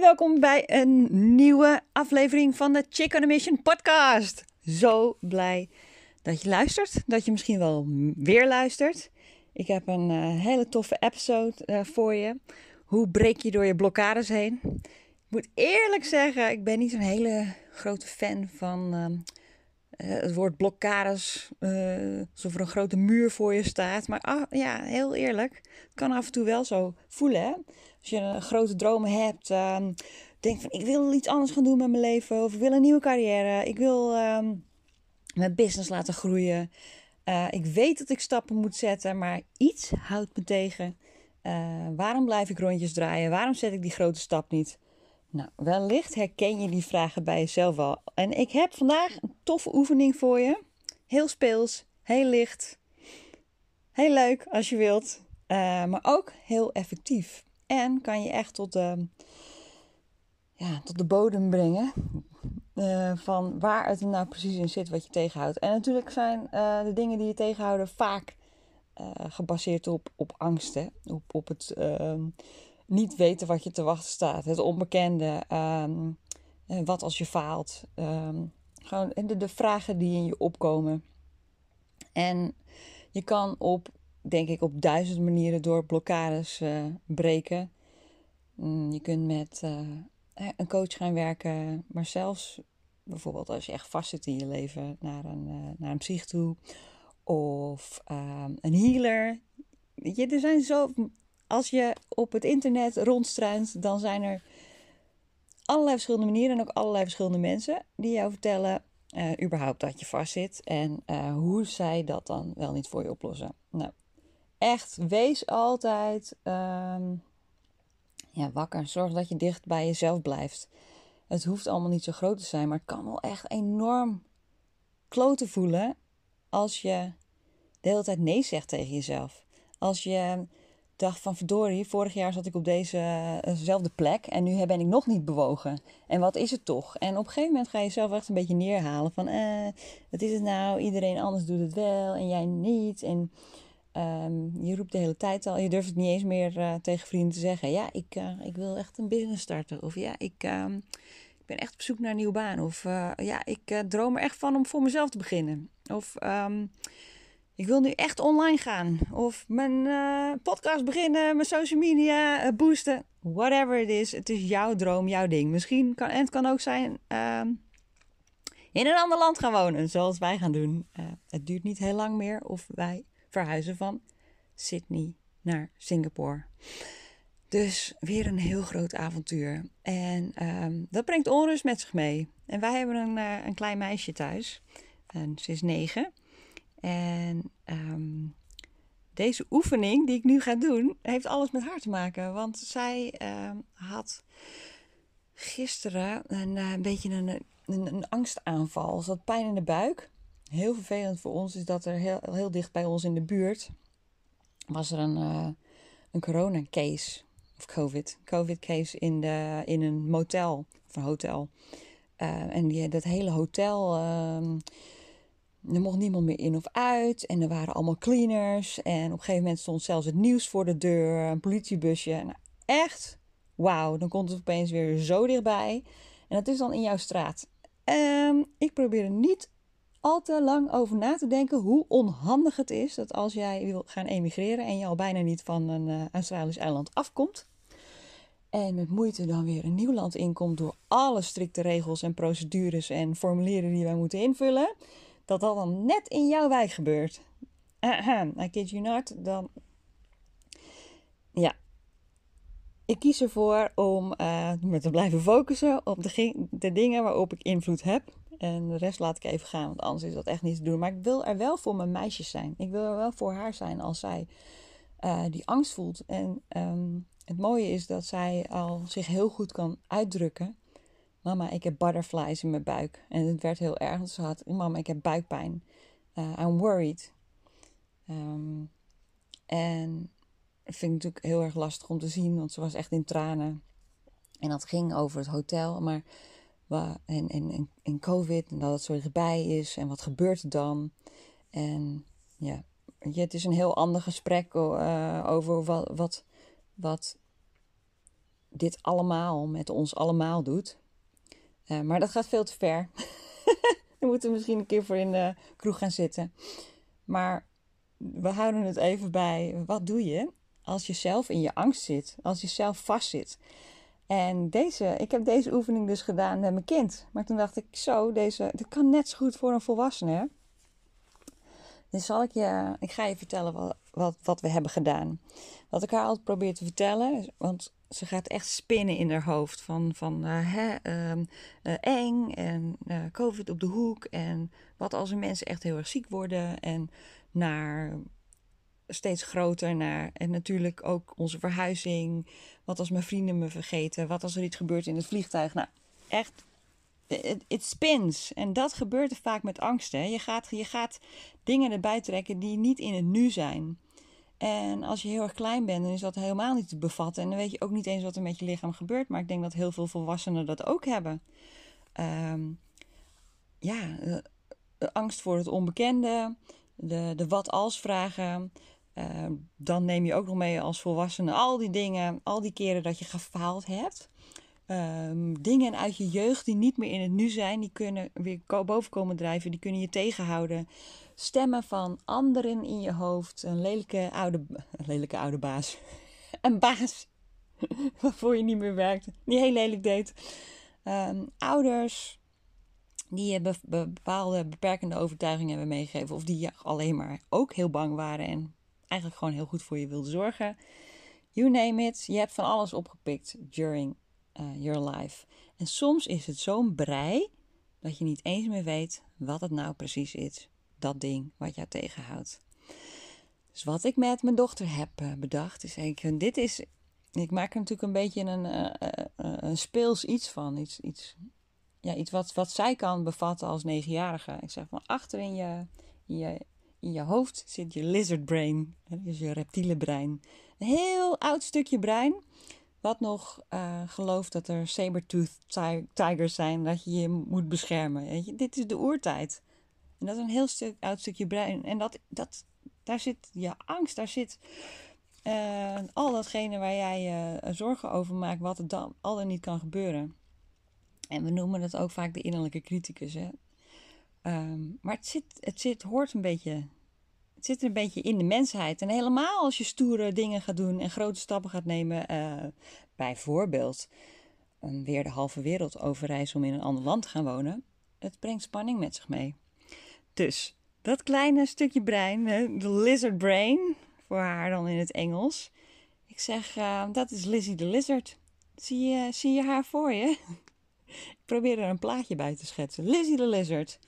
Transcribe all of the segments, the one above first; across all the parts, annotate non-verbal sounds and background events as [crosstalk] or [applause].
Welkom bij een nieuwe aflevering van de Chick on a Mission podcast. Zo blij dat je luistert, dat je misschien wel weer luistert. Ik heb een eh, hele toffe episode eh, voor je. Hoe breek je door je blokkades heen? Ik moet eerlijk zeggen, ik ben niet zo'n hele grote fan van ehm, eh, het woord blokkades. eh, alsof er een grote muur voor je staat. Maar ah, ja, heel eerlijk, het kan af en toe wel zo voelen. Hè? Als je een grote dromen hebt, ehm, denk van ik wil iets anders gaan doen met mijn leven. Of ik wil een nieuwe carrière. Ik wil ehm, mijn business laten groeien. Eh, ik weet dat ik stappen moet zetten, maar iets houdt me tegen. Eh, waarom blijf ik rondjes draaien? Waarom zet ik die grote stap niet? Nou, wellicht herken je die vragen bij jezelf wel. En ik heb vandaag een toffe oefening voor je. Heel speels, heel licht, heel leuk als je wilt, eh, maar ook heel effectief. En kan je echt tot de, ja, tot de bodem brengen eh, van waar het nou precies in zit wat je tegenhoudt. En natuurlijk zijn eh, de dingen die je tegenhouden vaak gebaseerd op, op angsten, op, op het ehm, niet weten wat je te wachten staat, het onbekende, ehm, eh, wat als je faalt, ehm, gewoon de, de vragen die in je opkomen. En je kan op, denk ik, op duizend manieren door blokkades eh, breken. Mm, je kunt met eh, een coach gaan werken, maar zelfs bijvoorbeeld als je echt vastzit in je leven naar een, eh, naar een psych toe of ehm, een healer. Je, er zijn zo. Als je op het internet rondstruint, dan zijn er allerlei verschillende manieren en ook allerlei verschillende mensen die jou vertellen eh, überhaupt dat je vastzit en eh, hoe zij dat dan wel niet voor je oplossen. Nou, echt, wees altijd ehm, ja, wakker. Zorg dat je dicht bij jezelf blijft. Het hoeft allemaal niet zo groot te zijn, maar het kan wel echt enorm kloten voelen als je de hele tijd nee zegt tegen jezelf. Als je dacht van verdorie, vorig jaar zat ik op dezezelfde plek en nu ben ik nog niet bewogen. En wat is het toch? En op een gegeven moment ga je jezelf echt een beetje neerhalen van eh, wat is het nou? Iedereen anders doet het wel en jij niet. En ehm, je roept de hele tijd al, je durft het niet eens meer eh, tegen vrienden te zeggen. Ja, ik, eh, ik wil echt een business starten. Of ja, ik, ehm, ik ben echt op zoek naar een nieuwe baan. Of eh, ja, ik eh, droom er echt van om voor mezelf te beginnen. Of ehm, ik wil nu echt online gaan. Of mijn eh, podcast beginnen, mijn social media eh, boosten. Whatever it is, het is jouw droom, jouw ding. Misschien kan, en het kan ook zijn ehm, in een ander land gaan wonen, zoals wij gaan doen. Eh, het duurt niet heel lang meer of wij verhuizen van Sydney naar Singapore. Dus weer een heel groot avontuur. En ehm, dat brengt onrust met zich mee. En wij hebben een, een klein meisje thuis. En ze is negen. En ehm, deze oefening die ik nu ga doen, heeft alles met haar te maken. Want zij ehm, had gisteren een, eh, een beetje een, een, angstaanval. Ze had pijn in de buik. Heel vervelend voor ons is dat er heel, heel dicht bij ons in de buurt was er een, eh een corona-case. Of COVID. COVID-case in, in een motel of een hotel. Eh, en die, dat hele hotel, ehm, er mocht niemand meer in of uit. En er waren allemaal cleaners. En op een gegeven moment stond zelfs het nieuws voor de deur. Een politiebusje. Echt, wauw. Dan komt het opeens weer zo dichtbij. En dat is dan in jouw straat. Ehm, ik probeer er niet al te lang over na te denken hoe onhandig het is dat als jij wil gaan emigreren en je al bijna niet van een eh, Australisch eiland afkomt. En met moeite dan weer een nieuw land inkomt door alle strikte regels en procedures en formulieren die wij moeten invullen. Dat dat dan net in jouw wijk gebeurt. I kid you not. Dan. Ja. Ik kies ervoor om eh, me te blijven focussen op de, de dingen waarop ik invloed heb. En de rest laat ik even gaan, want anders is dat echt niet te doen. Maar ik wil er wel voor mijn meisjes zijn. Ik wil er wel voor haar zijn als zij eh, die angst voelt. En ehm, het mooie is dat zij al zich heel goed kan uitdrukken. Mama, ik heb butterflies in mijn buik. En het werd heel erg, ze had, mama, ik heb buikpijn. Eh, I'm worried. Ehm, en dat vind ik natuurlijk heel erg lastig om te zien, want ze was echt in tranen. En dat ging over het hotel, maar en, en, en, COVID en dat het zo dichtbij is en wat gebeurt er dan? En ja, het is een heel ander gesprek eh, over wat, wat dit allemaal met ons allemaal doet. Uh, maar dat gaat veel te ver. [laughs] we moeten misschien een keer voor in de kroeg gaan zitten. Maar we houden het even bij. Wat doe je als je zelf in je angst zit? Als je zelf vast zit? En deze, ik heb deze oefening dus gedaan met mijn kind. Maar toen dacht ik, zo, deze, dit kan net zo goed voor een volwassene. Dus zal ik je, ik ga je vertellen wat, wat, wat we hebben gedaan. Wat ik haar altijd probeer te vertellen, want ze gaat echt spinnen in haar hoofd van, van uh, hè, uh, uh, eng en eh, COVID op de hoek en wat als er mensen echt heel erg ziek worden en naar steeds groter naar en natuurlijk ook onze verhuizing. Wat als mijn vrienden me vergeten? Wat als er iets gebeurt in het vliegtuig? Nou, echt it, spins. En dat gebeurt er vaak met angst. Hè? Je, gaat, je gaat dingen erbij trekken die niet in het nu zijn. En als je heel erg klein bent, dan is dat helemaal niet te bevatten. En dan weet je ook niet eens wat er met je lichaam gebeurt. Maar ik denk dat heel veel volwassenen dat ook hebben. Um, ja, de, angst voor het onbekende, de, de wat-als vragen. Uh, dan neem je ook nog mee als volwassene al die dingen, al die keren dat je gefaald hebt. Um, dingen uit je jeugd die niet meer in het nu zijn, die kunnen weer boven komen drijven, die kunnen je tegenhouden. Stemmen van anderen in je hoofd, een lelijke oude, lelijke oude baas. [laughs] een baas [laughs] waarvoor je niet meer werkt, die heel lelijk deed. Um, ouders die je bepaalde beperkende overtuigingen hebben meegegeven, of die je alleen maar ook heel bang waren en eigenlijk gewoon heel goed voor je wilden zorgen. You name it, je hebt van alles opgepikt during uh, your life. En soms is het zo'n brei dat je niet eens meer weet wat het nou precies is. Dat ding wat jou tegenhoudt. Dus wat ik met mijn dochter heb uh, bedacht is eigenlijk, dit is, ik maak er natuurlijk een beetje een, uh, een speels iets van. Iets, iets, ja, iets wat, wat zij kan bevatten als negenjarige. Ik zeg van achter in je, in je, in je hoofd zit je lizard brain, dus je reptiele brein. Een heel oud stukje brein wat nog uh, dat er saber-tooth tigers zijn, dat je je moet beschermen. Dit is de oertijd. En dat is een heel stuk, oud stukje brein. En dat, dat, daar zit je angst, daar zit uh, al datgene waar jij uh, zorgen over maakt, wat er dan al dan niet kan gebeuren. En we noemen het ook vaak de innerlijke criticus. Hè? Um, maar het, zit, het zit, hoort een beetje het zit een beetje in de mensheid. En helemaal als je stoere dingen gaat doen en grote stappen gaat nemen, uh, bijvoorbeeld weer de halve wereld overreizen om in een ander land te gaan wonen, het brengt spanning met zich mee. Dus dat kleine stukje brein, de lizard brain, voor haar dan in het Engels. Ik zeg, uh, dat is Lizzie de Lizard. Zie je, zie je haar voor je? [laughs] Ik probeer er een plaatje bij te schetsen. Lizzie de Lizard.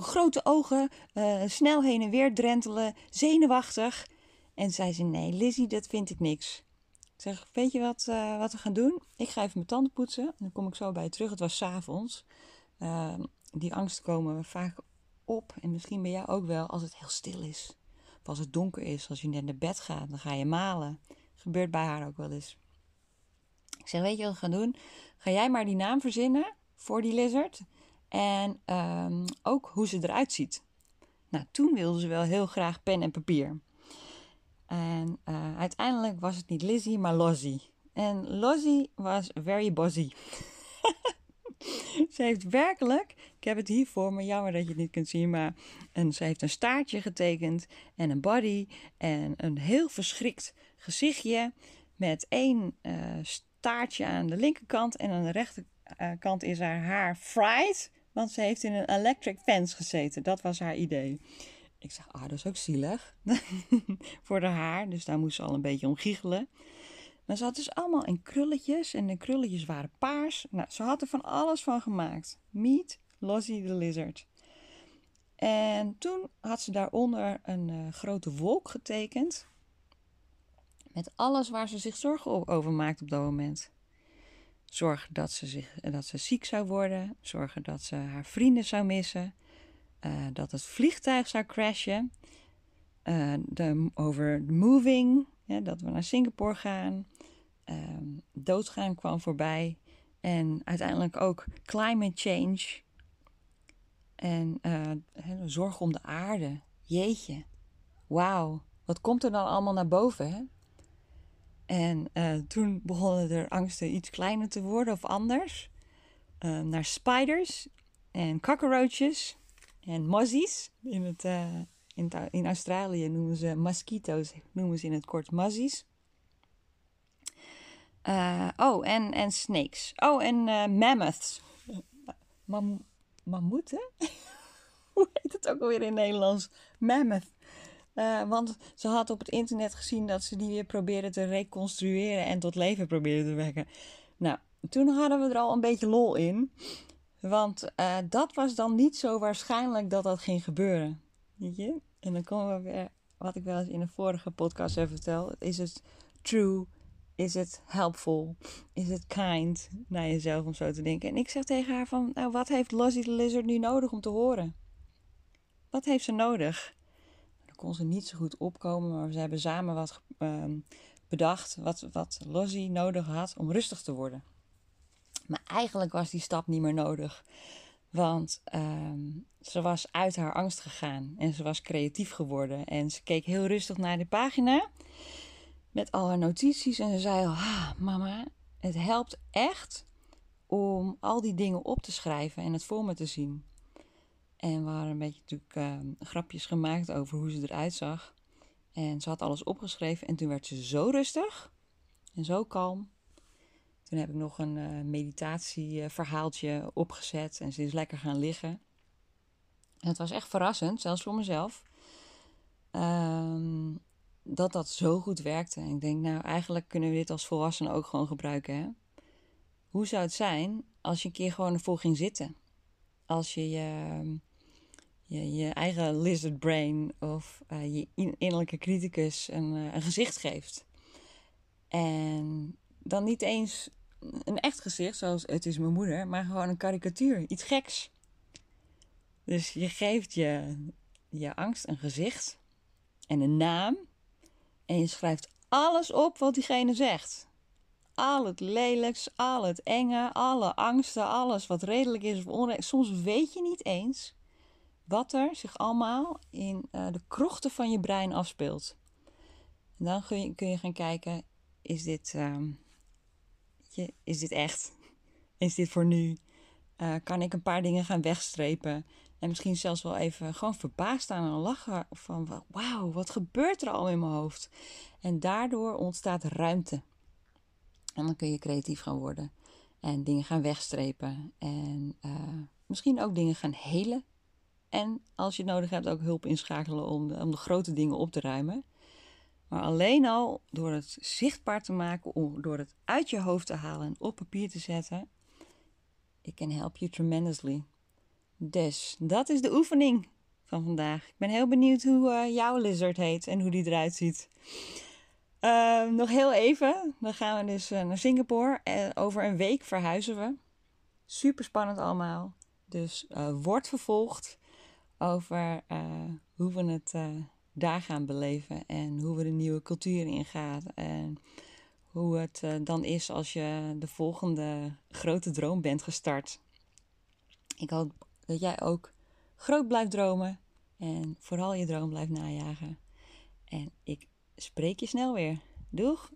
Grote ogen, uh, snel heen en weer drentelen, zenuwachtig. En zei ze: Nee, Lizzie, dat vind ik niks. Ik zeg: Weet je wat, uh, wat we gaan doen? Ik ga even mijn tanden poetsen. En dan kom ik zo bij je terug. Het was s'avonds. Uh, die angsten komen vaak op. En misschien bij jou ook wel als het heel stil is. Of als het donker is. Als je net naar bed gaat, dan ga je malen. Gebeurt bij haar ook wel eens. Ik zeg: Weet je wat we gaan doen? Ga jij maar die naam verzinnen voor die lizard. En um, ook hoe ze eruit ziet. Nou, toen wilde ze wel heel graag pen en papier. En uh, uiteindelijk was het niet Lizzie, maar Lozzie. En Lozzie was very bossy. [laughs] ze heeft werkelijk, ik heb het hier voor me, jammer dat je het niet kunt zien, maar en ze heeft een staartje getekend en een body en een heel verschrikt gezichtje met één uh, staartje aan de linkerkant en aan de rechterkant is haar haar fried want ze heeft in een electric fence gezeten. Dat was haar idee. Ik zeg, ah, dat is ook zielig. [laughs] Voor haar haar. Dus daar moest ze al een beetje om giechelen. Maar ze had dus allemaal in krulletjes. En de krulletjes waren paars. Nou, ze had er van alles van gemaakt. Meet Lozzie the Lizard. En toen had ze daaronder een uh, grote wolk getekend. Met alles waar ze zich zorgen over maakte op dat moment. Zorgen dat ze, zich, dat ze ziek zou worden. Zorgen dat ze haar vrienden zou missen. Uh, dat het vliegtuig zou crashen. Uh, de, over moving, dat we naar Singapore gaan. Uh, doodgaan kwam voorbij. En uiteindelijk ook climate change. En zorg om de aarde. Jeetje. Wauw. Wat komt er dan allemaal naar boven? Hè? En uh, toen begonnen de angsten iets kleiner te worden of anders. Uh, naar spiders en cockroaches en mozzies. In, het, uh, in, Australië noemen ze mosquito's, noemen ze in het kort mozzies. oh, en, en snakes. Oh, en mammoths. Mam mammoeten? [laughs] Hoe heet het ook alweer in Nederlands? Mammoth. Uh, want ze had op het internet gezien dat ze die weer probeerden te reconstrueren en tot leven probeerden te wekken. Nou, toen hadden we er al een beetje lol in. Want uh, dat was dan niet zo waarschijnlijk dat dat ging gebeuren. Weet je? En dan komen we weer, wat ik wel eens in een vorige podcast heb verteld. Is het true? Is het helpful? Is het kind naar jezelf om zo te denken? En ik zeg tegen haar van, nou wat heeft Lozzie the Lizard nu nodig om te horen? Wat heeft ze nodig? Kon ze niet zo goed opkomen, maar ze hebben samen wat uh, bedacht wat, wat Lozzie nodig had om rustig te worden. Maar eigenlijk was die stap niet meer nodig. Want uh, ze was uit haar angst gegaan en ze was creatief geworden. En ze keek heel rustig naar de pagina met al haar notities. En ze zei: ah, Mama, het helpt echt om al die dingen op te schrijven en het voor me te zien. En we hadden een beetje natuurlijk uh, grapjes gemaakt over hoe ze eruit zag. En ze had alles opgeschreven en toen werd ze zo rustig en zo kalm. Toen heb ik nog een uh, meditatieverhaaltje opgezet en ze is lekker gaan liggen. En het was echt verrassend, zelfs voor mezelf, um, dat dat zo goed werkte. En ik denk, nou, eigenlijk kunnen we dit als volwassenen ook gewoon gebruiken. Hè? Hoe zou het zijn als je een keer gewoon ervoor ging zitten? Als je je je, je eigen lizard brain of uh, je innerlijke criticus een, uh, een gezicht geeft. En dan niet eens een echt gezicht, zoals het is mijn moeder, maar gewoon een karikatuur, iets geks. Dus je geeft je, je angst een gezicht en een naam. En je schrijft alles op wat diegene zegt. Al het lelijks, al het enge, alle angsten, alles wat redelijk is of onredelijk. Soms weet je niet eens wat er zich allemaal in uh, de krochten van je brein afspeelt. En dan kun je, kun je gaan kijken: is dit, um, je, is dit echt? [laughs] Is dit voor nu? Uh, kan ik een paar dingen gaan wegstrepen? En misschien zelfs wel even gewoon verbaasd staan en lachen van wauw, wat gebeurt er al in mijn hoofd? En daardoor ontstaat ruimte. En dan kun je creatief gaan worden en dingen gaan wegstrepen en uh, misschien ook dingen gaan helen en als je het nodig hebt, ook hulp inschakelen om de, om de grote dingen op te ruimen. Maar alleen al door het zichtbaar te maken, door het uit je hoofd te halen en op papier te zetten, it can help you tremendously. Dus dat is de oefening van vandaag. Ik ben heel benieuwd hoe uh, jouw lizard heet en hoe die eruit ziet. Uh, nog heel even, dan gaan we dus uh, naar Singapore. Over een week verhuizen we. Super spannend allemaal. Dus uh, word vervolgd over uh, hoe we het uh, daar gaan beleven en hoe we de nieuwe cultuur ingaan en hoe het uh, dan is als je de volgende grote droom bent gestart. Ik hoop dat jij ook groot blijft dromen en vooral je droom blijft najagen. En ik spreek je snel weer. Doeg!